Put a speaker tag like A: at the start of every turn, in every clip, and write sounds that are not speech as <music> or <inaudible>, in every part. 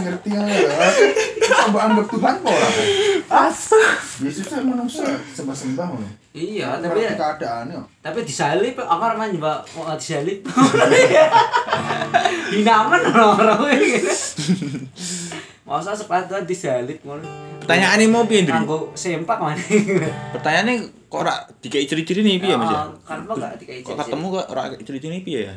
A: ngerti ya. Coba anggap Tuhan kok ora.
B: Asa.
A: Yesus saya manusia sembah-sembah ngono.
C: Iya, tapi
A: Ngerti keadaannya.
C: tapi disalib aku ora main mbak mau disalib. Hinaman orang gitu. Masa sepatu disalib ngono.
B: Pertanyaane mau piye, Ndri?
C: Sempak mana?
B: Pertanyaannya kok ora dikai ciri-ciri nih piye, Mas ya?
C: Kan kok dikai
B: Kok ketemu kok ora ciri-ciri nih piye, ya?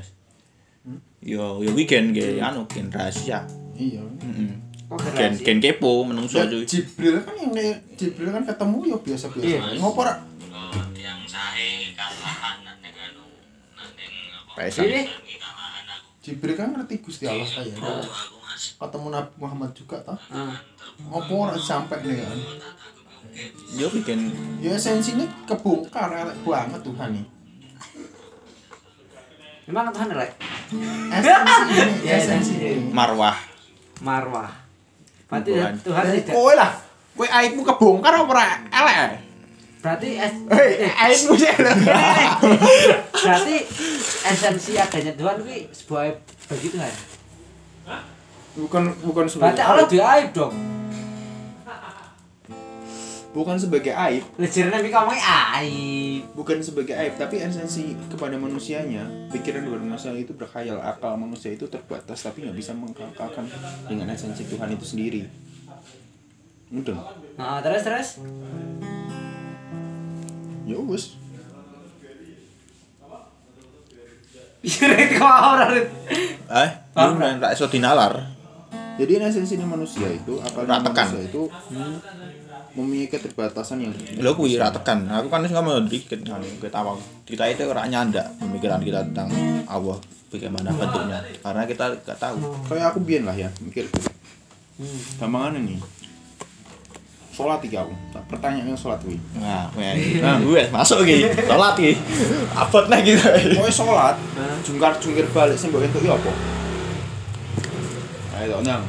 B: Yo, yo weekend ge anu gen rahasia.
A: Iya.
B: Heeh.
C: Kok
B: Gen
C: rahasia?
B: gen kepo menungso
A: Ya,
B: cuy.
A: Jibril kan yang Jibril kan ketemu ya biasa-biasa.
C: Iya.
A: Ngopo ora?
D: yang sae kalahan nang anu nang aku
A: Jibril kan ngerti Gusti Allah kayak
D: aku mas
A: ketemu Nabi Muhammad juga toh.
C: ah.
A: Ngopo ora sampai nih kan?
B: Yo weekend
A: Ya esensinya kebongkar elek banget Tuhan nih.
C: Memang Tuhan rek
A: Esensi
C: Ya,
A: esensi
C: esensi.
A: ini.
B: marwah.
C: Marwah. Berarti
B: Tuhan.
C: Tuhan tidak.
A: kowe lah, kowe aibmu kebongkar apa ora elek?
C: Berarti es
A: Hei, aibmu sih.
C: Berarti esensi adanya Tuhan itu sebuah aib bagi Tuhan.
A: Bukan bukan
C: Berarti
A: sebagai
C: Allah dia aib dong.
A: Bukan sebagai aib,
C: Lejarnya Nabi ngomongnya aib.
A: bukan sebagai aib, tapi esensi kepada manusianya, pikiran luar manusia itu berkhayal, akal manusia itu terbatas, tapi nggak bisa mengkakalkan dengan esensi Tuhan itu sendiri. Mudeng.
C: Nah, terus terus.
A: Ya wis.
C: Iya, kok orang
B: Eh, lu ra iso dinalar.
A: Jadi esensi manusia itu,
B: tekan.
A: manusia itu memiliki keterbatasan yang
B: Lho kuwi ra tekan. Aku kan wis ngomong dikit kan kita awal. Kita itu ora nyanda pemikiran kita tentang Allah bagaimana bentuknya karena kita gak tahu.
A: kayak aku biyen lah ya mikir gampangan nih sholat iki aku Tak pertanyaannya sholat kuwi
B: Nah, wes. Nah, masuk iki. Salat iki. Abot gitu.
A: kowe sholat jungkar jungkir balik sing mbok entuki apa ayo nang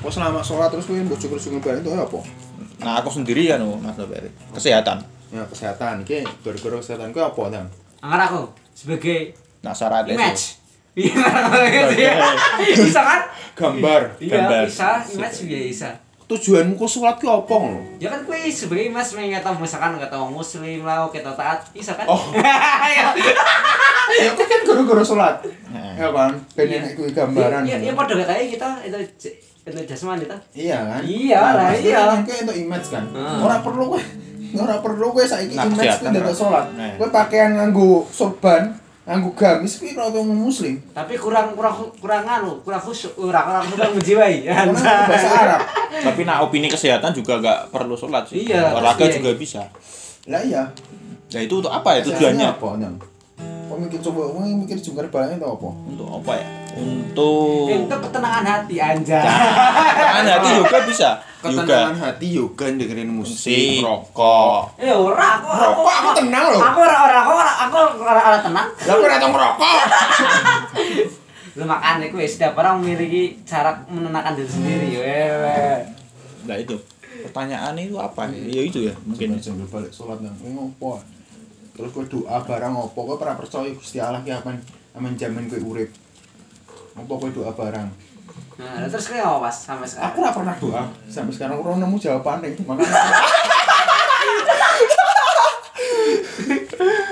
A: kok selama sholat terus kowe mbok jungkir jungkir balik itu apa
B: Nah, aku sendiri ya no, Mas Noberi. Kesehatan.
A: ya kesehatan iki gara-gara kesehatan kowe apa nang
C: Angkat aku sebagai
B: Nah, syaratnya
C: image. <laughs> Iya, bisa kan?
A: gambar
C: Iya,
B: Gambar.
C: bisa. Image juga bisa.
A: tujuanmu kok sholat ki apa ngono
C: Ya kan kue sebagai pengen tahu misalkan nggak tahu muslim lah, kita taat, bisa kan?
A: Oh. <laughs>
C: Iya.
A: ya kowe kan gara-gara sholat
B: Heeh.
A: ya kan pengen
C: Iya.
A: kuwi gambaran
C: Iya, iya, pada kayak kita itu itu jasmani itu.
A: Iya kan?
C: Iya lah,
A: pasti
C: iya.
A: kan Kowe untuk image kan.
C: Hmm.
A: Ora perlu kowe ora perlu kowe saiki
B: Nah,
A: image kuwi ndak
B: Bro.
A: salat.
B: Nah.
A: Kowe pakaian nganggo sorban, nganggo gamis kuwi ora muslim.
C: Tapi kurang kurang kurang anu, kurang khusyuk, kurang kurang kurang menjiwai.
A: Bahasa <laughs> Arab.
B: Tapi nah opini kesehatan juga gak perlu sholat sih.
C: Iya,
B: Olahraga
C: pasti.
B: juga bisa.
A: Lah iya.
B: Nah itu untuk apa ya tujuannya?
A: Apa? Kok mikir coba kowe mikir jungkar balik itu apa?
B: Untuk apa ya? Untuk
C: Itu ketenangan hati anjay.
B: Ketenangan hati <laughs> yoga bisa.
A: Ketenangan
B: Yoga.
A: hati yoga dengerin musik, rokok.
C: Eh ora aku.
A: Rokok aku tenang loh.
C: Aku ora ora aku ora aku ora ora tenang.
A: Lah kowe ora tau ngerokok. <laughs>
C: Lu makan iku wis setiap orang memiliki cara menenangkan diri sendiri. Wewe.
B: Nah itu. Pertanyaan itu apa? Ya itu ya mungkin.
A: Jungkar balik salat nang ngopo? Terus kowe doa barang opo? Kowe pernah percaya Gusti Allah ki aman aman jamin kowe urip. Opo kowe doa barang?
C: Nah, terus kayak apa pas sampai sekarang?
A: Aku gak pernah doa sampai sekarang aku nemu jawabannya makanya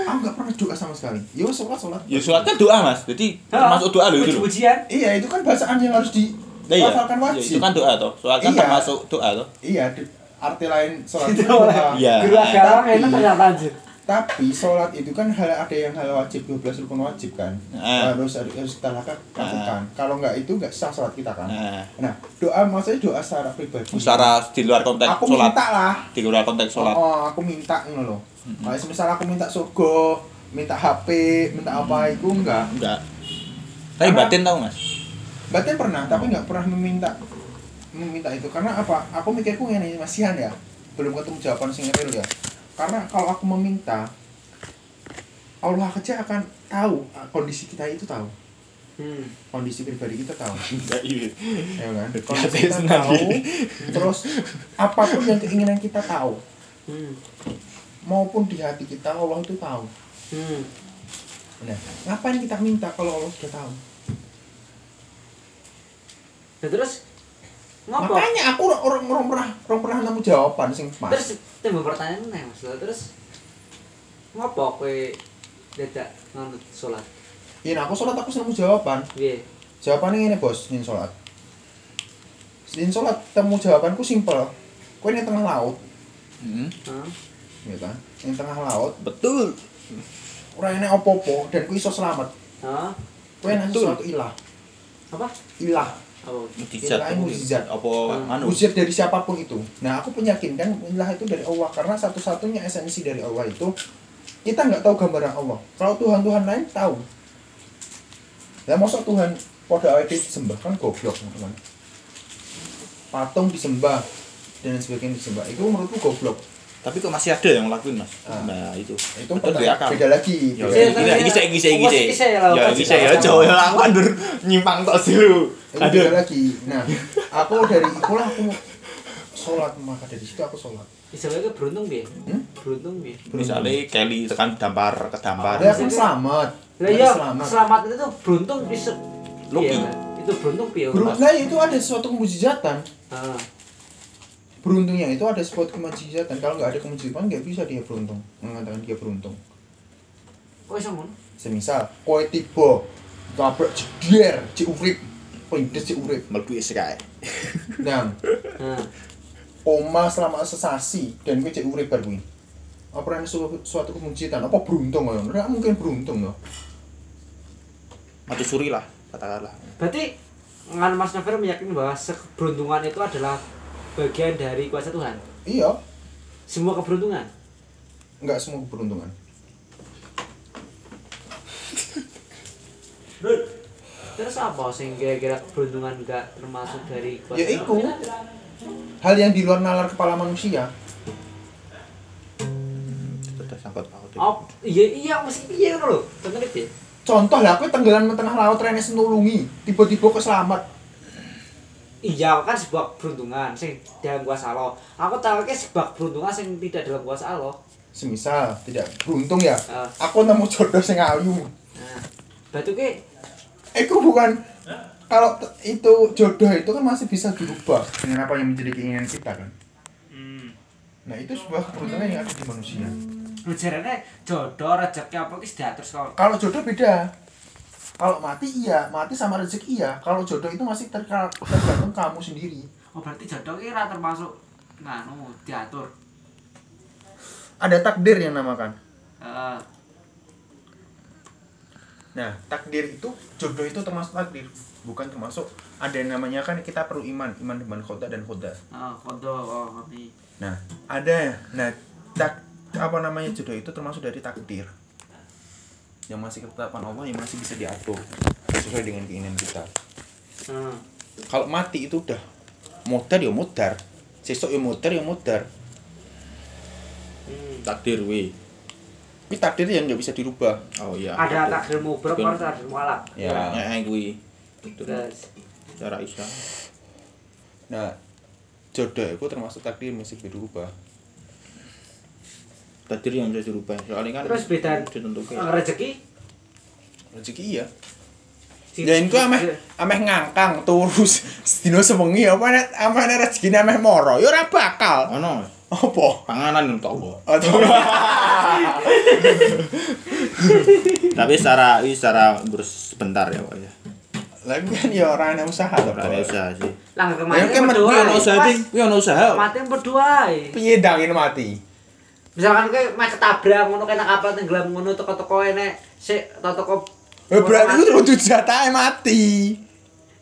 A: aku gak pernah doa sama sekali. Yo sholat sholat.
B: Ya sholat kan doa mas. Jadi termasuk doa loh itu loh.
C: Ujian.
A: Iya itu kan bacaan yang harus di
B: Nah, iya.
A: hafalkan
B: Ya,
A: wajib.
B: itu kan doa toh. Sholat kan
A: Iya.
B: termasuk doa toh.
A: Iya arti lain sholat
C: Itu
A: itu doa.
B: Iya.
C: Agama
A: Tapi-
C: enak ternyata anjir.
A: Tapi sholat itu kan hal ada yang hal wajib 12 rukun wajib kan.
B: Ah.
A: Harus harus kita lakukan. lakukan. Kalau nggak itu nggak sah sholat kita kan.
B: Nah,
A: Nah doa maksudnya doa secara pribadi.
B: secara di luar konteks
A: aku
B: sholat.
A: minta lah.
B: Di luar konteks sholat.
A: Oh, aku minta ngono loh. Kayak semisal aku minta surga, minta HP, minta apa itu enggak.
B: Enggak. Tapi
A: Karena-
B: batin tau mas.
A: Batin pernah, tapi enggak pernah meminta meminta itu karena apa? Aku mikirku ini masihan ya. Belum ketemu jawaban sing real ya. Karena kalau aku meminta Allah aja akan tahu ah, kondisi kita itu tahu.
C: Hmm.
A: Kondisi pribadi kita tahu. <laughs>
B: Iya.
A: ya kan? Kondisi kita tahu. Terus apa pun yang keinginan kita tahu
C: Hmm.
A: maupun di hati kita Allah itu tahu.
C: Hmm.
A: Nah, ngapain kita minta kalau Allah sudah tahu?
C: Nah, terus Ngopo?
A: makanya aku orang orang orang pernah orang pernah nemu jawaban sing pas
C: Terus timbul pertanyaan nih Mas. Terus ngopo kowe dadak nganut salat?
A: iya nah, aku sholat aku nemu jawaban
C: Piye?
A: jawabannya ini bos ini sholat ini sholat temu jawabanku simpel kau ini tengah laut
B: Hmm,
C: Hah?
A: ya kan ini tengah laut
B: betul
A: orang ini opo-opo dan ku iso selamat
C: Hah?
A: kau yang
B: Betul.
A: sesuatu ilah
C: Apa?
A: ilah
C: Oh.
B: mujizat
A: mujizat.
B: apa
C: Hmm.
B: anu
A: Usir dari siapa pun itu. Nah, aku meyakinkan ilah itu dari Allah karena satu-satunya esensi dari Allah itu kita nggak tahu gambaran Allah. Kalau Tuhan-Tuhan lain tahu. Ya masa Tuhan pada awet disembah kan goblok teman. Patung disembah dan sebagainya disembah. Itu menurutku goblok.
B: tapi kok masih ada yang ngelakuin mas
A: Ah.
B: nah itu
A: Itu
B: Betul,
A: pertanyaan beda lagi.
B: Ya, iki iki iki
C: Oh, iki saya
B: Ya
C: sih?
B: saya
A: Sama-sama.
B: jauh ya aku andur nyimpang tok dulu.
A: Beda
B: Aduh.
A: lagi. Nah, aku dari itulah aku sholat maka dari situ aku sholat.
C: Istilahnya beruntung piye?
A: Hmm?
C: Beruntung piye?
B: Misalnya Kelly tekan dampar ke dampar.
A: Dia kan selamat.
C: Lah
A: Dia
C: iya,
A: selamat.
C: selamat itu beruntung bisa
B: Lucky.
C: Iya, itu beruntung piye?
A: Beruntung nah, itu ada suatu kemujizatan.
C: Ah.
A: beruntungnya itu ada sebuah kemujizatan kalau nggak ada kemujizatan nggak bisa dia beruntung mengatakan dia beruntung
C: Kok iso ngono?
A: semisal kowe tiba tabrak jeder urip pindes cek urip.
B: Mlebu sky.
A: nah.
C: Nah,
A: koma selama sesasi dan kowe cek urip bar kuwi. Apa ini suatu, suatu kemujizatan apa beruntung ya nggak mungkin beruntung loh
B: Mati suri lah katakanlah.
C: berarti ngan Mas Novel meyakini bahwa keberuntungan itu adalah bagian dari kuasa Tuhan.
A: iya.
C: Semua keberuntungan.
A: nggak semua keberuntungan
C: Terus apa sing kira-kira keberuntungan enggak termasuk dari kuasa
A: ya itu hal yang di luar nalar kepala manusia
B: Sudah sangkut paut.
C: Oh, iya iya mesti piye ngono lho. Contohnya piye?
A: contoh lah kowe tenggelam di tengah laut rene senulungi tiba-tiba kok selamat
C: Iya, kan sebuah keberuntungan sing dalam kuasa Allah. Aku tahu ke sebuah keberuntungan sing tidak dalam kuasa Allah.
A: semisal tidak beruntung ya
C: Ah.
A: aku nemu jodoh sing ayu
C: Nah, batu ke
A: Itu bukan kalau itu jodoh itu kan masih bisa dirubah dengan apa yang menjadi keinginan kita kan. Nah itu sebuah keberuntungan yang ada di manusia.
C: Jarane jodoh rezeki apa ki diatur.
A: Kalau jodoh beda. Kalau mati iya, mati sama rezeki iya. Kalau jodoh itu masih tergantung kamu sendiri.
C: Oh, berarti jodoh ki ora termasuk nganu diatur.
A: Ada takdir yang namakan.
C: Heeh.
A: Nah takdir itu jodoh itu termasuk takdir, bukan termasuk ada yang namanya kan kita perlu iman, iman dengan khoda dan khoda.
C: Oh, kodo oh ngerti.
A: Nah, ada. Nah, tak apa namanya jodoh itu termasuk dari takdir. Yang masih ketetapan Allah yang masih bisa diatur sesuai dengan keinginan kita.
C: Heeh.
A: Kalau mati itu udah modar ya modar. Sesuk ya modar ya modar.
C: Hmm.
B: Takdir wi.
A: Tapi takdir yang nggak bisa dirubah.
B: Oh iya.
C: Ada takdir mubrok
B: Betul.
C: atau takdir mualaf.
A: Ya.
B: Ya kuwi. Itu
C: Terus
B: cara Islam.
A: Nah, jodoh itu termasuk takdir yang masih bisa dirubah.
B: Takdir yang bisa dirubah. Soalnya kan
C: Terus beda-
B: ditentukan.
C: rezeki
A: Rezeki iya. Ya itu ameh ameh ngangkang terus <laughs> sedina sewengi apa nek ameh rezekine ameh moro ya ora bakal.
B: Ono
A: Apa?
B: panganan untuk apa?
A: Atau <laughs>
B: Tapi secara ini secara bersebentar ya Pak ya.
A: lagi kan ya orang yang usaha loh.
B: Ora ada usaha sih.
C: lah
A: Ya,
C: kemarin
A: kan.
B: Kuwi ono usaha iki, kuwi ono usaha.
C: Mati berdoa.
A: Piye dang ini mati?
C: Misalkan kowe mek ketabrak ngono kena kapal tenggelam ngono toko-toko enek sik toko-toko
A: Eh berarti itu kudu jatahe mati.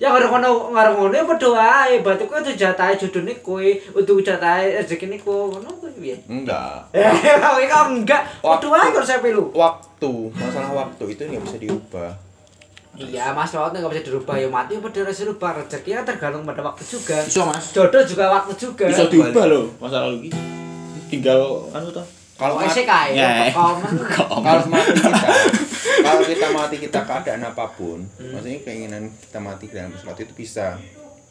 C: Ya karo ngono karo ngono ya berdoa ae, berarti kowe tuh jatahe jodone kowe, untuk jatahe rezeki niku. Ngono kuwi piye?
A: Enggak.
C: Ya, <laughs> kowe kok enggak. Berdoa ae karo saya pilu.
A: Waktu, masalah waktu itu nggak bisa diubah.
C: Iya, Mas Laut nggak bisa dirubah ya mati apa bisa dirubah rezeki kan tergantung pada waktu juga.
B: Iso Mas.
C: Jodoh juga waktu juga.
B: Bisa diubah loh masalah iki. Tinggal anu toh.
A: Kalau <laughs> mati,
B: Ya.
C: komen.
A: kalau mati kita, <laughs> kalau kita mati kita keadaan apa pun, maksudnya keinginan kita mati dalam sholat itu bisa.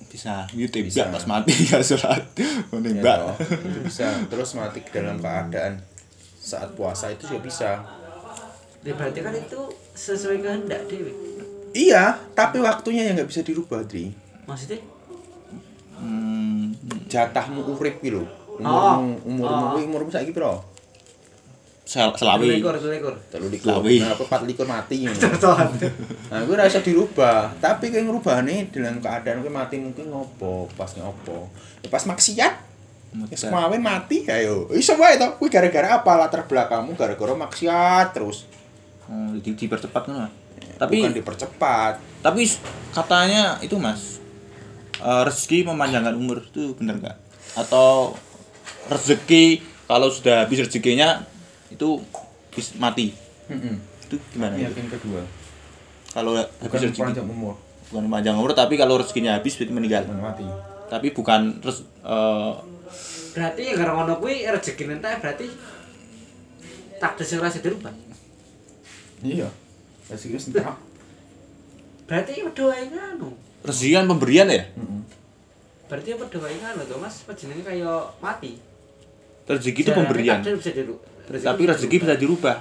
B: Bisa. YouTube
A: Bisa.
B: pas mati <laughs> sholat.
A: Ya
B: Menembak.
A: toh, itu bisa. Terus mati dalam keadaan saat puasa itu juga bisa.
C: Ya, berarti kan itu sesuai kehendak Dewi.
A: Iya, tapi waktunya yang nggak bisa dirubah, Dri.
C: Maksudnya?
B: Hmm,
A: jatahmu urip ki lho.
C: Oh.
A: Umurmu umurmu
C: Oh.
A: kuwi umurmu saiki piro?
B: Sel selawi.
C: Likur, likur.
A: Telu likur.
B: Selawi.
A: Nah, apa 24 mati ngono.
C: Contohan.
A: Nah, kuwi ora iso dirubah. Tapi kowe ngrubahne dalam keadaan kowe mati mungkin ngopo, pas ngopo. Ya pas maksiat Wis mawin mati ayo. Iso wae to. Kuwi gara-gara apa latar belakangmu gara-gara maksiat terus.
B: Oh, di, dipercepat ngono. Mas.
A: Bukan
B: Tapi
A: dipercepat.
B: tapi katanya itu Mas eh, rezeki memanjangkan umur itu benar nggak? Atau rezeki kalau sudah habis rezekinya itu bis, mati.
A: Heeh.
B: Itu gimana? itu?
A: Yakin kedua.
B: Kalau
A: Bukan
B: habis rezeki
A: panjang umur,
B: bukan panjang umur tapi kalau rezekinya habis berarti meninggal.
A: mati.
B: Tapi bukan res, eh,
C: Berarti ya gara ngono kuwi rezeki entek berarti takdir sing ora bisa dirubah.
A: Iya. Rezeki wis entek.
C: Berarti padha wae ngono.
B: rezeki kan pemberian ya.
A: Heeh.
C: Berarti padha wae ngono to, Mas. Apa jenenge kaya mati.
B: Rezeki itu pemberian.
C: takdir bisa diru-
B: Tapi rezeki bisa dirubah.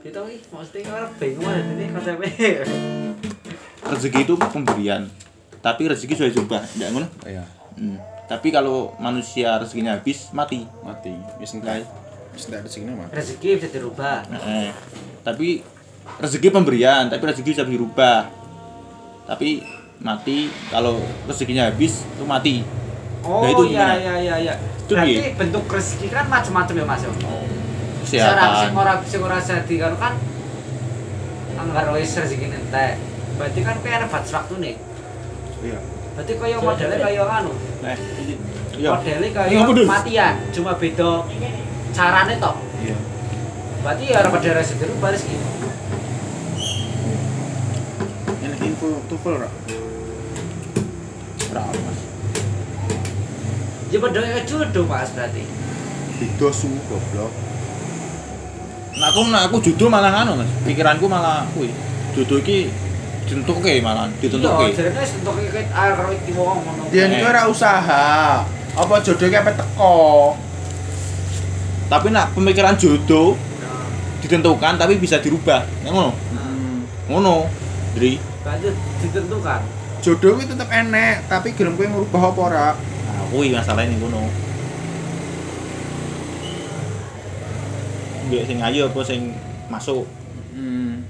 C: Kita iki mesti ora bingung aja ini konsepnya.
B: Rezeki itu pemberian. Tapi rezeki sudah dirubah, enggak ngono?
A: Iya,
B: Hmm. Tapi kalau manusia rezekinya habis mati.
A: mati. Wis
B: Nah,
A: entek. Wis entek rezekine mati.
C: Rezeki bisa dirubah.
B: eh, tapi rezeki pemberian, tapi rezeki bisa dirubah. Tapi mati kalau rezekinya habis itu mati.
C: Oh
B: Nah, itu
C: iya iya iya iya.
B: Itu
C: Berarti bentuk rezeki kan macam-macam ya, Mas. ya? Seorang sing
B: Kesehatan.
C: ora sing ora jadi karo kan anggar wis rezeki entek. Berarti kan kowe ana batas waktune.
A: Iya.
C: Berarti kaya modelnya kaya anu.
B: Eh, iya.
C: Modelnya
B: Iya,
C: kaya
B: apa, Dul?
C: matian, cuma beda carane tok.
A: Iya.
C: Berarti ya ora pada rezeki dirubah rezeki.
A: Enak info tufel ora?
B: Ora, Mas.
C: Ya padha kaya jodoh Mas berarti.
A: Beda su goblok.
B: Nah, aku nah aku jodoh malah anu, Mas. Pikiranku malah kuwi. Jodoh iki ditentuke malah,
C: Iya,
B: ditentuke.
C: jarene iki air karo iki wong ngono.
A: Dia
B: Eh.
A: itu ora usaha. Apa jodohnya apa teko?
B: Tapi nak pemikiran jodoh ditentukan tapi bisa dirubah. Nah, ngono.
A: Hmm.
B: Ngono. Dri.
C: berarti ditentukan.
A: Jodoh itu tetep enek, tapi gelem kowe ngrubah apa ora?
B: Nah, kuwi masalahnya ngono. Mbek sing ayu apa sing masuk.
A: Hmm.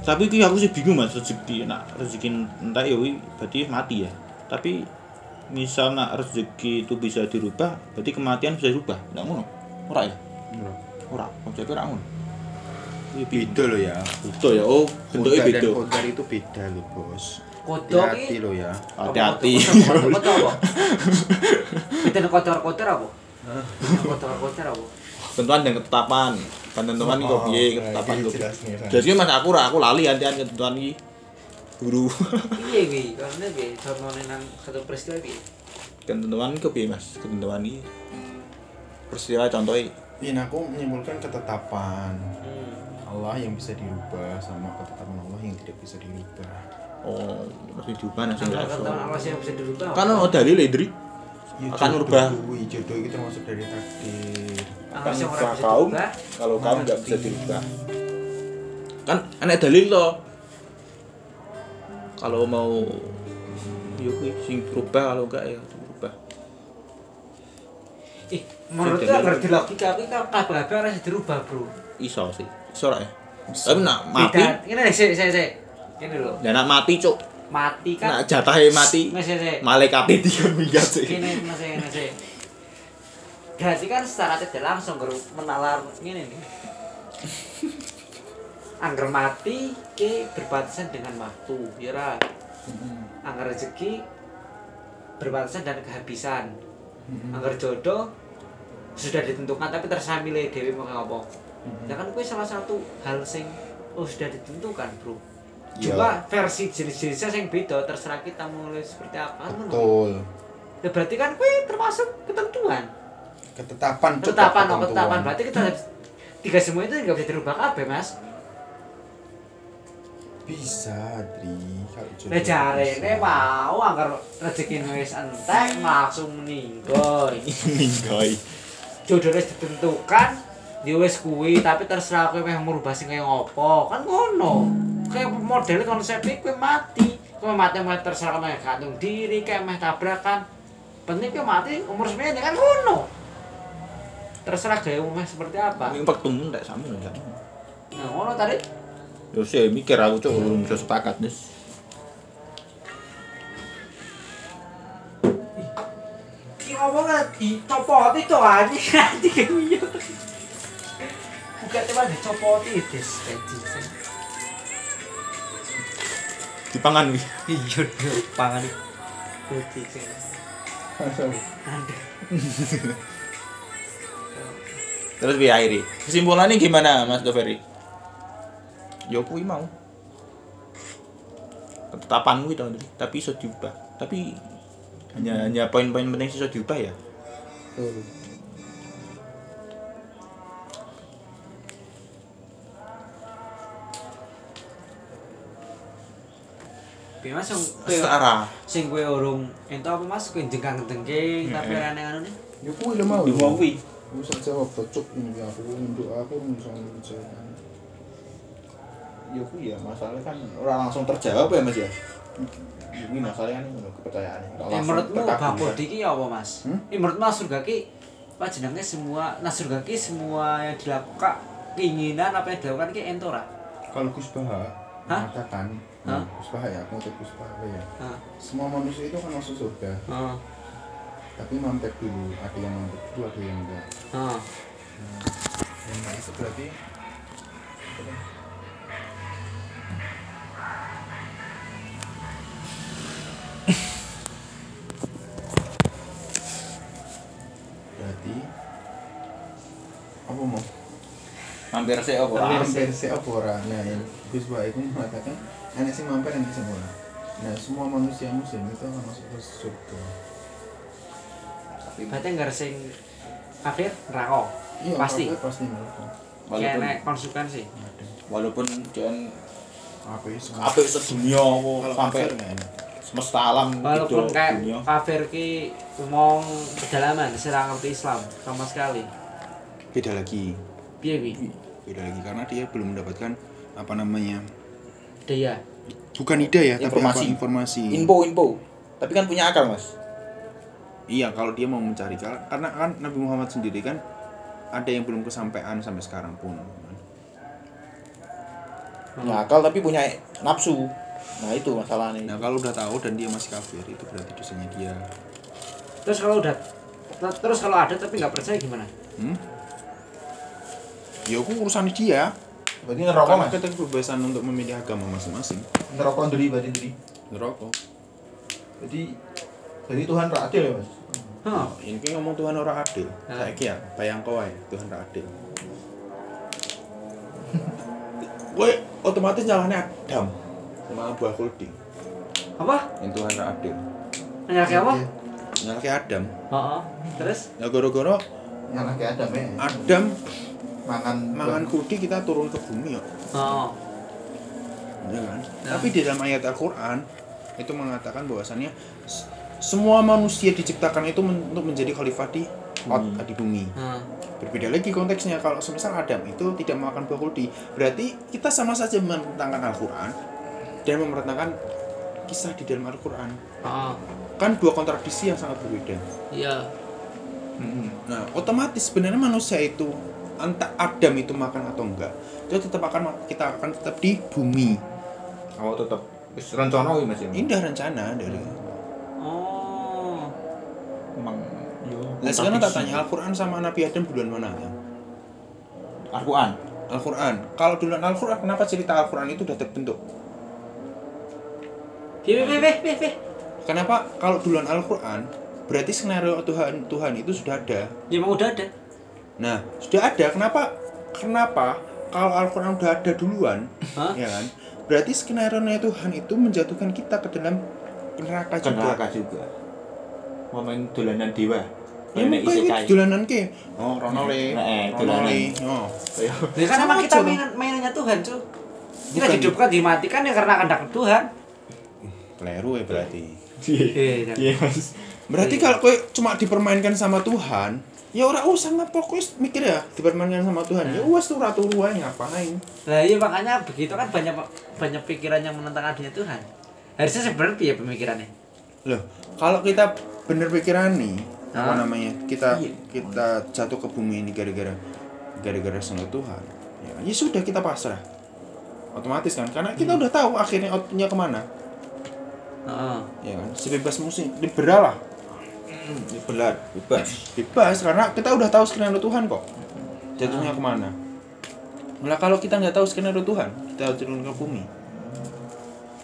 B: Tapi iki aku sih bingung Mas rezeki nak rezeki entek ya berarti mati ya. Tapi misal nak rezeki itu bisa dirubah, berarti kematian bisa dirubah. Enggak ngono. Ora ya? Ora, konsepnya ora ngono. Iya
A: Beda loh ya.
B: Beda ya. Oh, bentuknya beda.
A: kodar itu beda loh, Bos.
C: Kodok
A: Hati-hati
C: iki
A: loh ya.
B: Hati-hati.
C: Kotor apa? Kita kotor-kotor apa? <laughs> Kotor-kotor apa?
B: Tentuan dan ketetapan. Ketentuan iki kok piye
A: Oh,
B: ketetapan kok. Jadi mas aku ora aku lali antian ketentuan iki. Guru. <laughs>
C: Piye kuwi? Karena piye? Contohnya nang satu peristiwa piye?
B: Ketentuan piye Mas? Ketentuan iki. Peristiwa contohnya
A: Ini aku menyimpulkan ketetapan
C: Hmm.
A: Allah yang bisa dirubah sama ketetapan Allah yang tidak bisa dirubah.
B: oh masih diubah nasi
C: yang bisa dirubah.
B: Kan ono dalil Idri.
A: Ya,
B: Akan merubah.
A: jodoh itu termasuk dari takdir.
C: Sih bisa
B: kaum kalau kaum nggak bisa dirubah. Kan enak dalil loh. Kalau mau yo kuwi sing berubah kalau enggak ya berubah.
C: Ih, menurut aku di logika kan kabeh-kabeh ora bisa dirubah, Bro.
B: Iso sih. Iso ya. Tapi nak mati.
C: Ini nih, sik sik sik. Ini lho.
B: ya nak mati cuk.
C: Mati kan.
B: Nak jatahe mati. Malaikat itu minggat sih.
C: Ini mas sik ini. Berarti kan secara tidak langsung guru menalar ini nih. Angger mati ke berbatasan dengan waktu, ya ra. Angger rezeki berbatasan dan kehabisan. Angger jodoh sudah ditentukan tapi terserah milih dewi mau apa. Ya kan kuwi salah satu hal sing oh sudah ditentukan, Bro.
A: Iya.
C: Cuma versi jenis-jenisnya yang beda terserah kita mau seperti apa. kan.
A: Betul.
C: Ya berarti kan kuwi termasuk ketentuan.
A: Ketetapan
C: Ketetapan, oh, ketetapan. Berarti kita tiga semua itu nggak bisa dirubah kabeh, Mas.
A: Bisa, Dri. Kalau
C: jarene
A: bisa.
C: mau anggar rezeki wis entek langsung meninggal.
B: Ninggoy. <laughs>
C: Jodoh wis ditentukan, ya wis kuwi tapi terserah kowe meh merubah sing kaya ngopo. Kan ngono. Kayak model konsep kowe mati. Kowe mati meh terserah kowe meh gantung diri, kayak meh tabrakan. penting kau mati umur semene kan ngono terserah gaya umumnya seperti apa
B: Ini pertemuan tak sama enggak.
C: nah ngono tadi
B: Yo sih mikir aku cok belum bisa sepakat Des.
C: Ki ngomongnya dicopoti tuh anjing anjing kayak iya. Bukan cuma dicopoti des anjing.
B: Dipangan wi.
C: Iya dia pangan putih <laughs> sih.
B: Terus bi akhiri. Kesimpulannya gimana Mas Doveri? Yo kuwi mau. Ketetapanmu itu tapi iso diubah. Tapi hanya hanya poin-poin penting sih iso diubah ya.
A: Betul.
C: Bi Mas sing kowe
B: Setara.
C: sing kowe urung ento apa Mas kowe jengkang-jengking tapi aneh anu nih.
A: Ya kuwi lho mau.
B: Di mau kuwi.
A: Bisa jawab cocok ini aku untuk aku misalnya bicara.
B: Ya kuwi ya masalahnya kan ora langsung terjawab ya Mas ya. Ini masalahnya kan ngono kepercayaan.
C: Eh, menurutmu
B: terkabulkan.
C: bakudi ki apa Mas?
A: Hmm?
C: Eh, menurutmu Mas surga ki apa jenenge semua nah surga ki semua yang dilakukan keinginan apa yang dilakukan ki ento ora?
A: Kalau Gus Baha
C: Hah?
A: mengatakan,
C: Hah?
A: Gus Baha ya, aku Gus Baha ya.
C: Heeh.
A: Semua manusia itu kan masuk surga,
C: Heeh.
A: Tapi mampet dulu. Ada yang mampet dulu, ada yang enggak.
C: Heeh.
A: Nah, itu berarti berarti apa mau
B: Hampir sih apa?
C: Hampir.
A: hampir si apa ora nah yang Gus itu mengatakan enak sih mampir sih ora nah semua manusia muslim itu akan masuk ke surga
C: Berarti enggak sing kafir neraka.
A: iya
C: Pasti.
A: kafir pasti neraka
C: Kayak
B: Walaupun
C: nek konsekuensi.
A: ada
B: walaupun jangan
A: apa ya
B: sedunia sampai
A: nggak
B: semesta alam
C: Walaupun
B: gitu,
C: kayak
B: dunia.
C: kafir ki ngomong pedalaman, serang ngerti Islam sama sekali.
A: beda lagi
C: Piye wi?
A: beda lagi karena dia belum mendapatkan apa namanya
C: Daya.
A: bukan ide ya
B: Informasi.
A: tapi apa informasi
B: info info tapi kan punya akal mas
A: iya kalau dia mau mencari Kar- karena kan Nabi Muhammad sendiri kan ada yang belum kesampaian sampai sekarang pun
B: punya akal tapi punya nafsu. Nah itu masalahnya.
A: Nah kalau udah tahu dan dia masih kafir itu berarti dosanya dia.
C: Terus kalau udah terus kalau ada tapi nggak percaya gimana?
A: hmm? ya aku urusan dia.
B: Berarti
A: karena kita kebebasan untuk memilih agama masing-masing.
B: Ngerokok dari berarti dari
A: ngerokok
B: jadi jadi Tuhan tak adil ya mas
C: Hah.
A: ini ngomong Tuhan orang adil
C: Hah?
A: saya kira bayang kau aja Tuhan orang adil <laughs> Woi, otomatis nyalahnya Adam sama buah kuldi
C: Apa?
A: yang Tuhan orang adil
C: kayak apa?
A: nyalahnya Adam
C: Heeh. Terus?
A: ya goro-goro
B: yang kayak Adam ya
A: Adam
B: mangan
A: mangan kuldi kita turun ke bumi ya
C: Oh.
A: ya kan
C: Ya.
A: tapi di dalam ayat Al-Quran itu mengatakan bahwasannya semua manusia diciptakan itu men- untuk menjadi khalifah di
B: Bumi.
A: di bumi
C: Heeh.
A: berbeda lagi konteksnya kalau semisal Adam itu tidak makan buah kuldi berarti kita sama saja menentangkan Al-Quran dan memerintahkan kisah di dalam Al-Quran
C: Heeh.
A: kan dua kontradiksi yang sangat berbeda
C: Iya.
A: nah otomatis sebenarnya manusia itu entah Adam itu makan atau enggak itu tetap akan kita akan tetap di bumi
B: oh tetap wis rencana wih mas ya
A: indah rencana dari
C: Oh.
B: emang yo
A: Nah sekarang tak tanya Al-Quran sama Nabi Adam duluan mana ya?
B: Al-Quran
A: Al-Quran Kalau duluan Al-Quran kenapa cerita Al-Quran itu udah terbentuk? Kenapa kalau duluan Al-Quran berarti skenario Tuhan Tuhan itu sudah ada.
C: Ya emang udah ada.
A: Nah sudah ada kenapa kenapa kalau Al-Quran udah ada duluan,
C: Hah?
A: ya kan? Berarti skenario Tuhan itu menjatuhkan kita ke dalam neraka
B: ke
A: juga.
B: neraka juga mau main dolanan dewa
A: Ya
B: Dolanan
A: mungkin
B: isekai.
A: itu dolanan ke. Oh, Ronole.
B: Nah, eh,
A: Ronole. Oh.
C: Ya kan
A: Sama
C: emang kita mainan mainannya Tuhan, cuy. Kita
A: Bukan.
C: hidupkan dimatikan ya karena kehendak Tuhan.
A: Keliru ya berarti.
C: Iya.
B: iya mas
A: Berarti kalau kowe cuma dipermainkan sama Tuhan, ya ora usah ngapa kowe mikir ya dipermainkan sama Tuhan. Ya wes tuh ratu ruang ngapain?
C: Lah iya makanya begitu kan banyak banyak pikiran yang menentang adanya Tuhan. Harusnya sebenarnya piye pemikirannya?
A: Loh, kalau kita bener pikiran nih apa
C: Hah?
A: namanya kita
B: Iya.
A: kita jatuh ke bumi ini gara-gara gara-gara sama Tuhan ya, ya sudah kita pasrah otomatis kan karena kita udah tahu akhirnya outnya ke mana
C: Heeh.
A: ya kan sebebas musim liberal lah
B: Ya belar, bebas.
A: bebas karena kita udah tahu skenario Tuhan kok jatuhnya ke mana Malah kalau kita nggak tahu skenario Tuhan kita turun ke bumi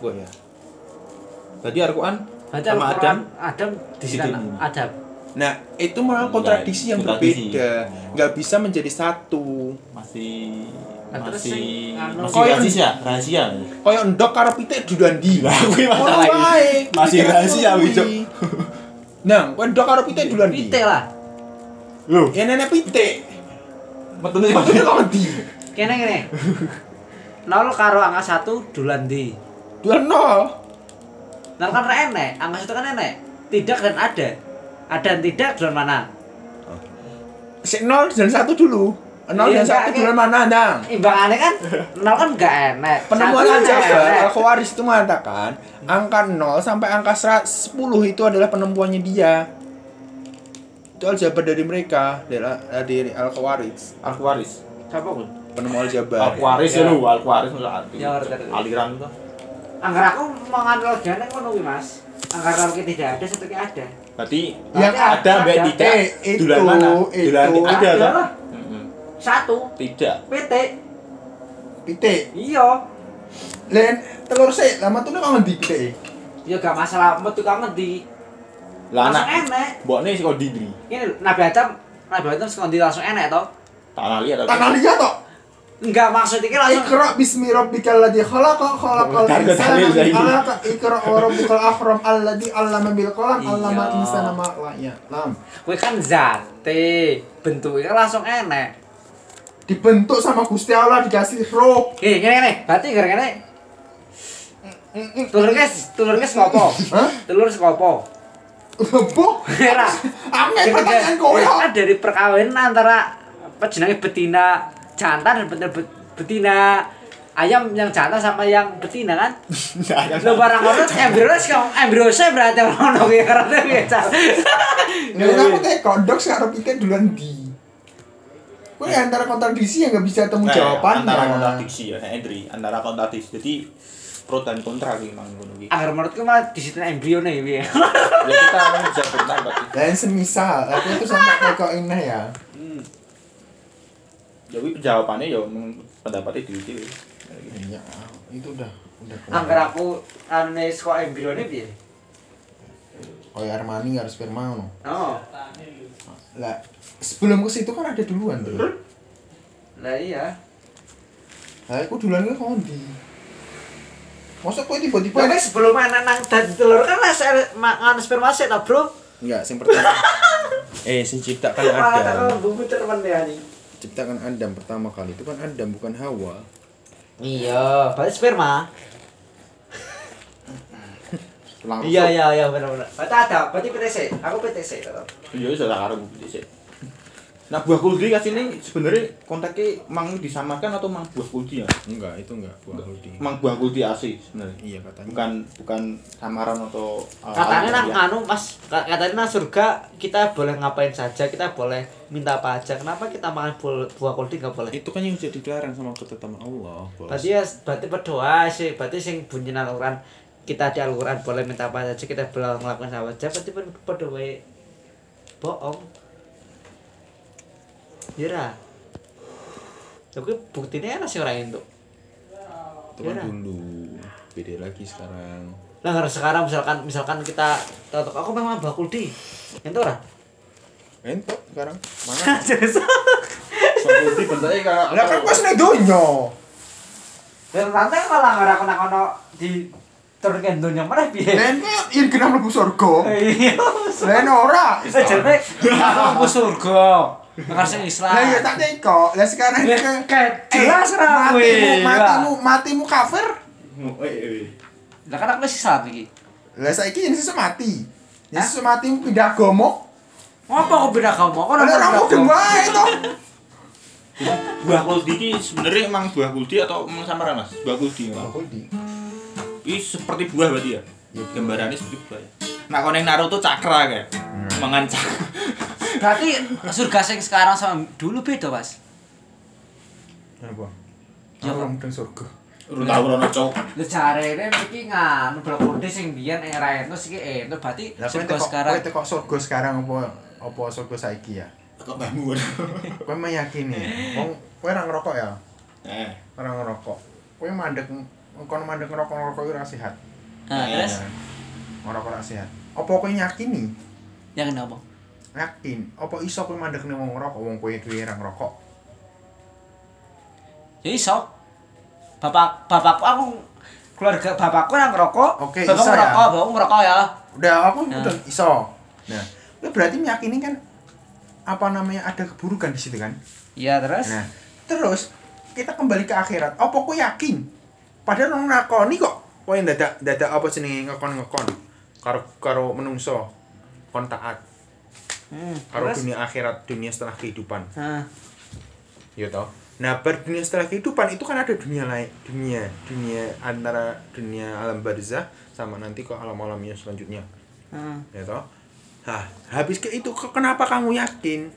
B: Wah ya. Berarti Al-Quran
C: Berarti
B: sama
C: Al-Quran
B: Adam
C: Adam di
B: situ.
C: Adam.
A: nah itu malah kontradiksi yang berbeda nggak bisa menjadi satu
B: masih
C: Nah,
B: masih
C: anu-
B: masih rahasia, rahasia.
A: Koyo ndok karo pitik duluan di.
B: Lah, kuwi masalah. Masih rahasia,
A: kuwi. Nah, kowe ndok karo pitik duluan di.
C: Pite lah.
B: Loh,
A: Ya nenek pitik.
B: metune
A: Maksudnya kok di?
C: Kene kene. Nol karo angka satu dulan di.
A: Duluan nol.
C: Nol kan ra enek, angka satu kan enek. Tidak dan ada. Ada dan tidak dulan mana?
A: Si nol dan satu dulu. Nol
C: Iya,
A: dan satu duluan mana, Nang?
C: Imbangannya kan nol kan enggak enek.
A: Penemuan
C: kan enek.
A: Al-Khawaris itu mengatakan angka 0 sampai angka 10 itu adalah penemuannya dia. Itu aljabar dari mereka, dari dari Al-Khawaris.
B: Al-Waris.
C: Siapa pun?
A: Penemu aljabar.
B: Al-Waris
C: Ya.
B: ya lu, Al-Waris maksud arti.
C: Ya, ngerti, ngerti.
B: Aliran tuh.
C: Anggar aku menganalogikan ngono kuwi, Mas. Anggar kalau kita tidak ada, satu ada.
B: Berarti
A: Yang
B: ada mbak tidak.
A: Eh, itu,
B: Dulan mana?
A: itu.
B: Dulan ada
C: Ada
B: kan?
C: lah. Satu.
B: Tidak.
C: PT.
A: Pitik.
C: Iya.
A: Len telur sik, lama tuh kok ngendi pitik?
C: Ya gak masalah metu kang ngendi.
B: Lah
C: Langsung
B: anak
C: enek.
B: mbokne sik kok dibri.
C: Ini Nabi Adam, Nabi Adam sekondi langsung enek toh.
B: Tanah liat
A: Tanah liat tok.
C: Enggak maksud iki langsung
A: Ikra bismi rabbikal ladzi khalaqa khalaqal insana min. 'alaq Ikra wa rabbukal akram alladzi 'allama bil qalam 'allama
C: Iya.
A: insana ma lam ya'lam.
C: Kowe kan zate, bentuknya kan langsung enek.
A: Dibentuk sama Gusti Allah dikasih roh.
C: Gini, gini, gini. Berarti gara-gara Telur guys, telur guys ngopo?
A: Hah?
C: Telur sekopo?
A: Leboh.
C: Era.
A: Angin pertanyaan kowe.
C: kan dari perkawinan antara apa jenenge betina jantan dan betina betina ayam yang jantan sama yang betina kan? <laughs> Lo barang embrio sih kamu embrio saya berarti ngono kuwi karena biasa.
A: Nek aku teh kondok karo pitik duluan di. Kowe antara kontradiksi yang nggak bisa temu
B: Nah,
A: jawabannya.
B: Antara kontradiksi ya, nah, Endri. Antara kontradiksi. Jadi pro dan kontra sih emang ngono iki.
C: Agar menurutku malah di situ embrio nih ya.
B: Ya kita memang bisa sih.
A: Dan semisal aku itu sampai <laughs> kok indah ya.
B: Jadi jawabannya ya pendapatnya di itu.
A: Iya, itu udah udah.
C: Angger aku ane kok embrio nih piye?
A: Kayak Armani harus sperma no.
C: Oh.
A: Lah, sebelum ke situ kan ada duluan tuh.
C: Lah iya.
A: Lah aku duluan ke kondi. Masa kowe tiba-tiba
C: Tapi sebelum anak nang dadi telur kan lah saya mangan sperma sih ta, Bro.
A: Enggak, sing pertama. <laughs> eh, sing ciptakan
C: Malah tak
A: Adam.
C: bumbu teman ya nih.
A: Ciptakan Adam pertama kali itu kan Adam bukan Hawa.
C: Iya, berarti sperma.
A: Langsung.
C: Iya iya iya benar benar. Berarti ada, berarti PTC. Aku PTC.
B: Ya wis tak karo sih. Nah buah kuldi kasih ini sebenarnya kontaknya mang disamakan atau mang buah kuldi ya?
A: Enggak, itu enggak buah kuldi.
B: Mang buah kuldi asli sebenarnya.
A: Iya katanya.
B: Bukan bukan samaran atau uh,
C: Katanya nang
B: aliyah.
C: anu Mas, ka- katanya nang surga kita boleh ngapain saja, kita boleh minta apa aja. Kenapa kita makan buah, buah kuldi nggak boleh?
A: Itu kan yang sudah dilarang sama ketetapan Allah, Bos.
C: Berarti ya berarti berdoa sih, berarti sing bunyi Al-Qur'an kita di Al-Qur'an boleh minta apa saja, kita boleh ngelakuin apa aja, berarti ber- berdoa bohong. Ya ra. Tapi buktinya ana sih orang itu.
A: itu kan dulu. Beda lagi sekarang.
C: Nah, karena sekarang misalkan misalkan kita tahu aku memang bakul di. Itu ora?
A: Entok sekarang. Mana? <laughs>
B: Buah kuldi bentuknya kayak
A: Lah kan pas nek donya.
C: Dan rantai malah ora kono-kono di turunkan dunia mana piye?
A: Len yen kena mlebu surga.
C: Iya.
A: Len ora.
C: Eh jane aku ke surga. Ngarep Islam.
A: Lah ya tak teko. Lah sekarang ke Eh,
C: jelas ra
A: matimu,
C: kuwi.
A: matimu, matimu kafir.
B: Eh, eh.
C: Lah kan aku wis Islam iki.
A: Lah saiki yen sesuk mati. Yen sesuk mati pindah agama.
C: Apa kok beda kamu? Kok
A: Lah ora mungkin wae to.
B: Buah kuldi ini sebenarnya emang buah kuldi atau emang samaran mas? Buah kuldi memang.
A: Kuldi.
B: Ini seperti buah berarti ya? Gambarannya seperti buah ya? Nak koning Naruto cakra kayak.
A: Hmm.
B: Mangan cakra. <laughs>
C: Berarti surga sing sekarang sama dulu beda, Mas.
A: Apa?
C: Ya,
A: mungkin surga.
B: Urung tau rono cok.
C: Lu jarene iki nganu blokode sing biyen era entus iki entus berarti
A: Lah kowe
C: surga sekarang.
A: kowe teko surga sekarang apa apa surga saiki ya?
B: Kok bangun. <laughs>
A: Kowe meyakini. Wong kowe ora ngerokok ya?
B: Eh.
A: Ora ngerokok. Kowe mandek kon mandek ngerokok-ngerokok ora sehat.
C: Nah, terus
A: Ya. Ngerokok ora sehat. Apa kowe yakini?
C: yang kenapa?
A: Yakin. Apa iso kowe mandek ning wong ngerokok wong kowe dhewe ora ngerokok?
C: Ya iso. Bapak bapakku aku keluarga bapakku yang ngerokok.
A: Oke,
C: bapakku
A: iso ya.
C: ngerokok, bapakku ngerokok ya.
A: Udah aku
C: Nah.
A: udah iso. Nah, kowe berarti meyakini kan apa namanya ada keburukan di situ kan?
C: Iya, terus?
A: Nah, terus kita kembali ke akhirat. Apa kau yakin? Padahal orang nakoni kok. Kau yang dadak dadak apa sih ngekon ngekon. Karo karo menungso kon taat.
C: Hmm,
A: Karo
C: terus?
A: dunia akhirat, dunia setelah kehidupan.
C: Nah,
A: Ya toh. Nah, ber dunia setelah kehidupan itu kan ada dunia lain, dunia dunia antara dunia alam barzah sama nanti kok alam-alamnya selanjutnya.
C: nah.
A: Ya toh. Nah, habis ke itu kenapa kamu yakin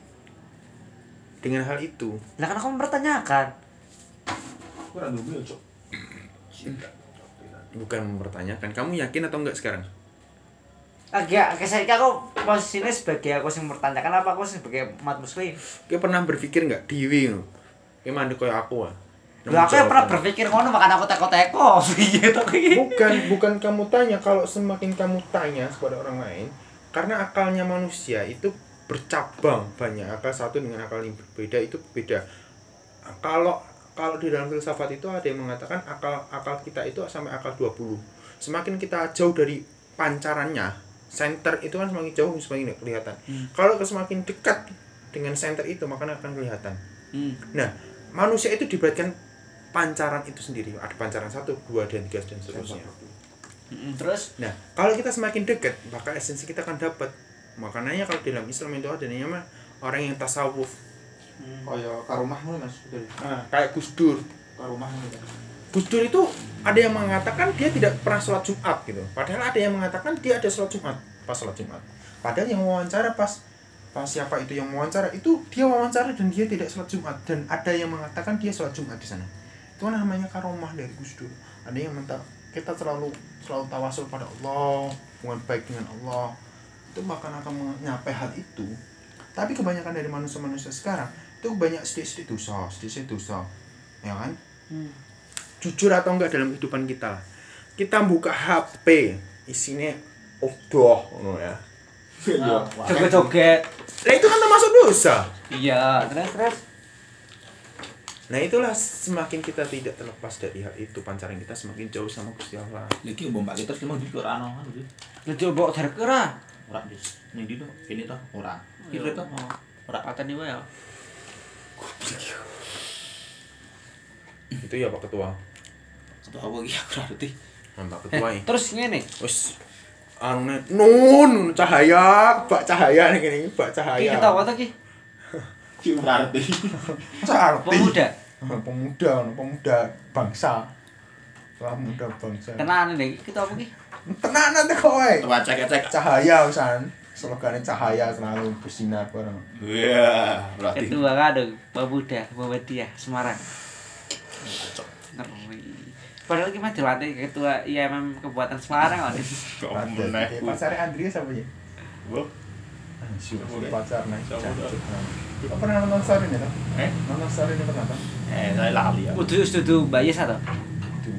A: dengan hal itu?
C: Lah kan aku mempertanyakan.
A: Bukan mempertanyakan, kamu yakin atau enggak sekarang?
C: Agak, saya aku posisinya sebagai aku yang mempertanyakan apa aku sebagai umat muslim.
A: Kayak pernah berpikir nggak Dewi ngono? Kayak mandek kayak aku ah.
C: Lu aku yang pernah berpikir ngono makanya aku teko-teko. Iya toh iki.
A: Bukan, bukan kamu tanya kalau semakin kamu tanya kepada orang lain, karena akalnya manusia itu bercabang banyak akal satu dengan akal yang berbeda itu beda. Kalau kalau di dalam filsafat itu ada yang mengatakan akal akal kita itu sampai akal 20. Semakin kita jauh dari pancarannya, center itu kan semakin jauh semakin nggak kelihatan. Kalau semakin dekat dengan center itu maka akan kelihatan.
C: Hmm.
A: Nah, manusia itu dibuatkan pancaran itu sendiri. Ada pancaran satu, dua, dan tiga, dan seterusnya.
C: Mm-mm, Terus
A: Nah, kalau kita semakin dekat, maka esensi kita akan dapat. Makanya kalau dalam Islam itu ada namanya orang yang tasawuf.
B: Kayak karumah Mas.
A: Nah, kayak Gus Dur.
B: Karumah ngono.
A: Gus Dur itu ada yang mengatakan dia tidak pernah sholat Jumat gitu. Padahal ada yang mengatakan dia ada sholat Jumat pas sholat Jumat. Padahal yang wawancara pas pas siapa itu yang wawancara itu dia wawancara dan dia tidak sholat Jumat dan ada yang mengatakan dia sholat Jumat di sana. Itu namanya karomah dari Gus Dur. Ada yang minta kita selalu selalu tawasul pada Allah, hubungan baik dengan Allah. Itu bahkan akan menyapai hal itu. Tapi kebanyakan dari manusia-manusia sekarang itu banyak sedikit-sedikit dosa, sedikit-sedikit dosa. Ya kan?
C: Hmm.
A: Jujur atau enggak dalam kehidupan kita. Kita buka HP, isinya udah ngono ya.
B: Iya.
C: joget-joget.
A: Nah itu kan termasuk dosa.
C: Iya, terus terus.
A: Nah itulah semakin kita tidak terlepas dari hal itu, pancaran kita semakin jauh sama Gusti Allah.
B: Iki mbok mbak kita memang di ora ono kan.
C: Lu coba cari kira.
B: Ora dis. Ning ndi to? Kene to ora. Kira to. Ora.
C: Pateni wae ya.
A: Itu ya Pak Ketua.
B: Atau apa ora ngerti.
A: Nah, Pak
C: Eh, terus ngene.
A: Wes anu nun cahaya, Pak cahaya nih gini, Pak
C: Iki
A: cahaya.
C: ketawa ta ki? <laughs>
B: Ki ora ngerti.
A: Masa arti?
C: Pemuda.
A: Pemuda, pemuda bangsa. Pemuda bangsa.
C: Tenan nih, kita apa ki?
A: Tenanan deh kowe.
B: Coba cek-cek.
A: Cahaya usan. Slogannya cahaya selalu bersinar bareng.
B: Iya, berarti.
C: Ketua kadang pemuda Muhammadiyah Semarang. Ngeri. Padahal kita dilatih ketua IMM Kabupaten Semarang kan. <laughs>
B: Kok meneh.
A: Eh, Pacarnya Andrea siapa ya?
B: Oke.
A: pacar nih. Kau pernah nonton ini toh?
B: Eh?
A: Nonton ini pernah toh?
B: Eh, saya lali ya.
C: Udah udah Mbak Yes atau?
A: Itu.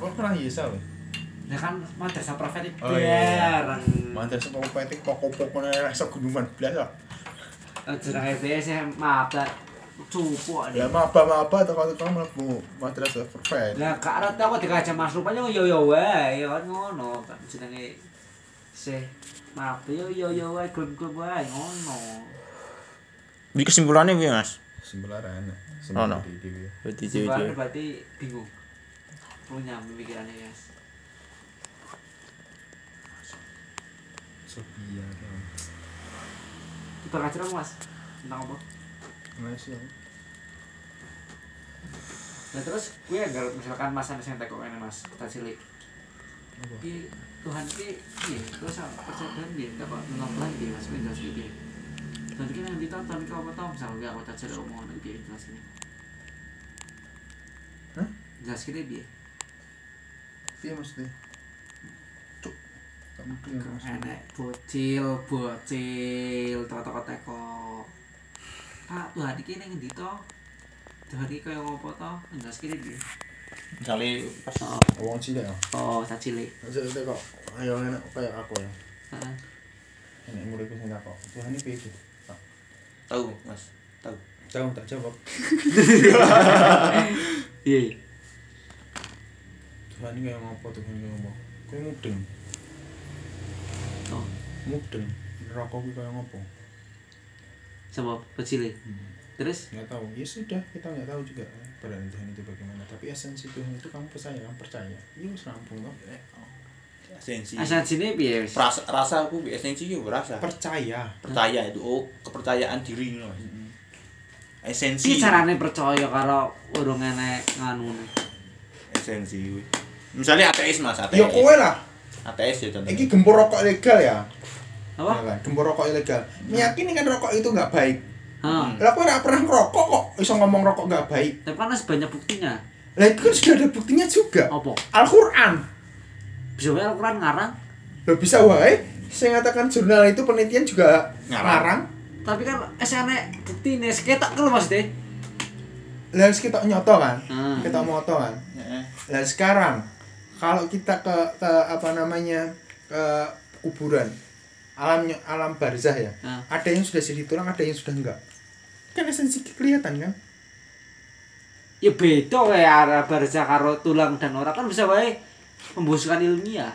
A: Kau pernah Yesa weh?
C: Ya kan madrasah profetik
A: Oh, iya. Mantan sepupu petik pokok-pokoknya rasa gunungan belas lah.
C: Jeneng FBS ya maaf tak cupu
A: Ya apa apa atau kalau kamu melakukan madrasah perfect.
C: Lah kak Arat aku dikajak Mas rupanya yo yo wae ya kan ngono kan jenenge se maaf yo yo yo wae klub-klub wae ngono.
B: Ini kesimpulannya piye, Mas?
A: Sembelaran.
B: Oh, no.
A: di di.
B: Berarti
C: berarti bingung. Punya pemikirannya guys.
A: Sophia.
C: Kita dong, mas tentang apa?
A: Masih.
C: Nah terus gue agar misalkan mas ada yang ini mas kita cilik. Ki Tuhan ki piye? Terus percaya Tuhan piye? Enggak kok ngomong piye Mas jelas piye? Tuhan ki nang ditonton kau apa tau misalnya aku tak cerita omongan piye jelas ini.
A: Hah?
C: Jelas kene piye?
A: Iya maksudnya. Cuk. Kamu tuh yang.
C: Enek bocil, bocil, toko-toko teko. Pak, Tuhan iki ning endi to? Tuhan iki kaya ngopo to? Jelas kene piye?
B: misalnya pas
C: Oh,
A: Wong cilik ya.
C: oh tak cilik.
A: Itu kok ayo enak kayak aku ya.
C: Heeh.
A: Enak murid sing tak kok. Tuhan ini piye
B: tahu mas tahu
A: Tahu tak jawab. <laughs>
C: Iya.
A: Tuhan ini kayak ngopo Tuhan ini kayak ngopo. Kayak mudeng.
C: Oh,
A: Mudeng. Rokok kuwi kayak ngopo?
C: Sama bocil.
A: Hmm.
C: Terus
A: Nggak tahu. Ya sudah, kita nggak tahu juga pada Tuhan itu bagaimana. Tapi esensi Tuhan itu kamu percaya, kamu percaya. Iya wis rampung kok.
B: esensi
C: sini piye wis?
B: rasa rasa aku esensi yo rasa
A: Percaya.
B: percaya itu oh kepercayaan diri ngono Mas. esensi
C: Piye carane percaya karo urung enek nganune?
B: esensi misalnya ateis mas ateis
A: Ya kowe lah.
B: ateis ya contohnya
A: Iki gembor rokok ilegal ya.
C: Apa?
A: Ya kan? Gembor rokok ilegal. Meyakini kan rokok itu nggak baik.
C: Heeh.
A: Lah kowe nggak pernah ngerokok kok iso ngomong rokok nggak baik.
C: Tapi kan harus banyak buktinya.
A: Lah itu kan sudah ada buktinya juga.
C: Apa?
A: Al-Qur'an.
C: Bisa wae Al-Qur'an ngarang,
A: Lah bisa wae saya ngatakan jurnal itu penelitian juga
B: Ngarang.
A: ngarang.
C: tapi kan esane buktine seketak kalau maksudnya.
A: Lah wis kita nyoto kan.
C: Hmm.
A: Kita moto kan.
B: Heeh.
A: Lah sekarang kalau kita ke ke apa namanya ke kuburan alam alam barzah ya.
C: Ah.
A: Ada yang sudah jadi tulang, ada yang sudah enggak. Kan esensi kelihatan kan?
C: Ya beda wae arah barzah karo tulang dan ora kan bisa wae membusukkan ilmiah.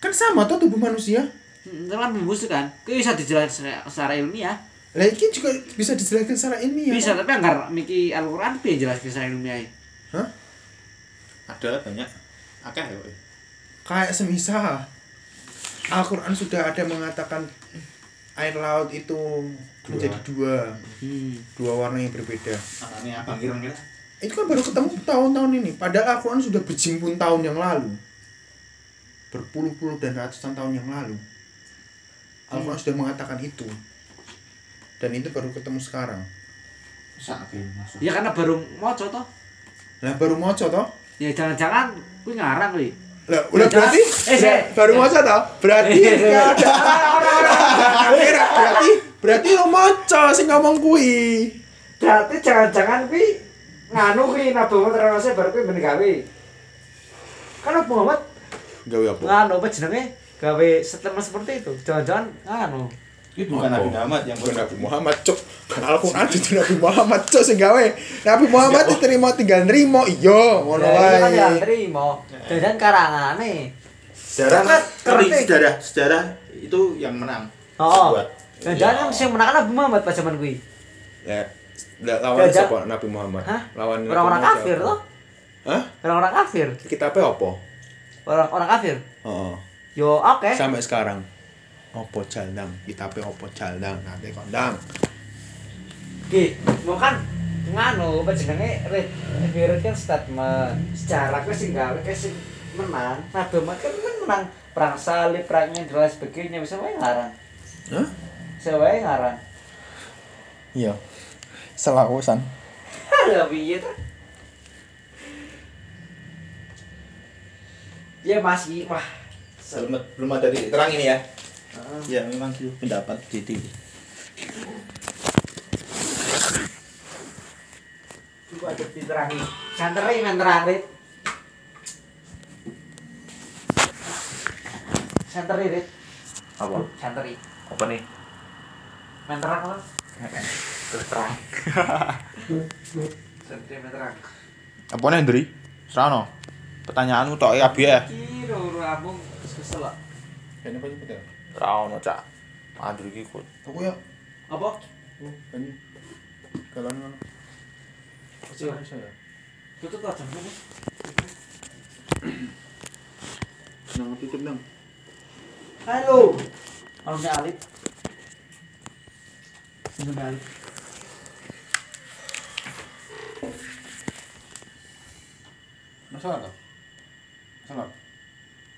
A: Kan sama tuh tubuh manusia.
C: Hmm, Itu kan membusukkan. Kuwi bisa dijelaskan secara- secara ilmiah.
A: Lah ini juga bisa dijelaskan secara ilmiah.
C: Bisa,
A: kok.
C: tapi anggar miki Al-Qur'an piye jelaskan secara ilmiah?
A: Hah?
B: ada banyak akeh ya Pak.
A: Kayak semisal Al-Qur'an sudah ada mengatakan air laut itu menjadi dua,
C: Hmm.
A: dua warna yang berbeda.
B: anaknya abang ireng kira
A: Itu kan baru ketemu tahun-tahun ini. Padahal Al-Quran sudah berjimpun tahun yang lalu. Berpuluh-puluh dan ratusan tahun yang lalu. Al-Quran sudah mengatakan itu. Dan itu baru ketemu sekarang.
C: Ya karena baru maca toh.
A: Lah baru moco toh?
C: Ya jangan-jangan kuwi ngarang kuwi.
A: Lah udah berarti
C: eh,
A: baru moco toh? Berarti
C: eh, <laughs>
A: nggak ada. Kira, berarti berarti lo moco sing ngomong kui.
C: Berarti jangan-jangan kuwi nganu kuwi Nabi Muhammad terus baru kuwi ben gawe. Kan Muhammad
A: Gawe apa?
C: nganu apa jenenge? Gawe statement seperti itu. Jangan-jangan nganu.
B: Itu bukan Nabi Muhammad yang
A: Bukan Nabi Muhammad cok kan Al-Quran itu Nabi Muhammad cok sing gawe Nabi Muhammad diterima tinggal nrimo iya ngono
C: Ya, itu kan ya
A: wae
C: terima. Jangan karangane.
B: sejarah
C: Kan
B: sejarah sejarah itu yang menang
C: Oh.
B: Buat.
C: Jangan sing menang kan Nabi Muhammad pas zaman kuwi.
A: Ya, la- lawan siapa Nabi Muhammad?
C: Hah?
A: Lawan
C: Orang-orang kafir toh?
A: Hah?
C: Orang-orang kafir.
A: Kitabnya apa?
C: Orang-orang kafir.
A: Heeh.
C: Yo oke.
A: Sampai sekarang. Opo jaldang, kitabnya opo jaldang, nanti kondang.
C: Ki, mau kan? Nganu apa jenenge? Read read kan statement. Secara ke sing gawe ke sing menang. Nabi Muhammad kan menang. Perang salib perangnya dan lain sebagainya. Bisa wae ngarang?
A: Hah?
C: bisa wae ngarang?
A: Iya. Selakusan.
C: ya <laughs> piye ta? Ya masih wah.
B: Belum belum ada di terang ini ya Ya memang itu pendapat
C: ada men santri Rit.
B: Apa? Nih?
C: Men terang kan terus terang. <laughs> Santri men terang
B: apa nih Hendri Serano? Pertanyaanmu tok ya ya.
C: Kira ora amung kesel.
A: Ini apa nyebut ya?
B: Serano cak Andri iki kok
A: Aku ya.
C: apa
A: Oh, banyu. Galon ngono.
C: Iya.
A: Bisa ya.
C: tutup lah jam ini
A: Nang tutup nang.
C: halo alumni Alif alumni Alif
A: Masalah toh? Masalah.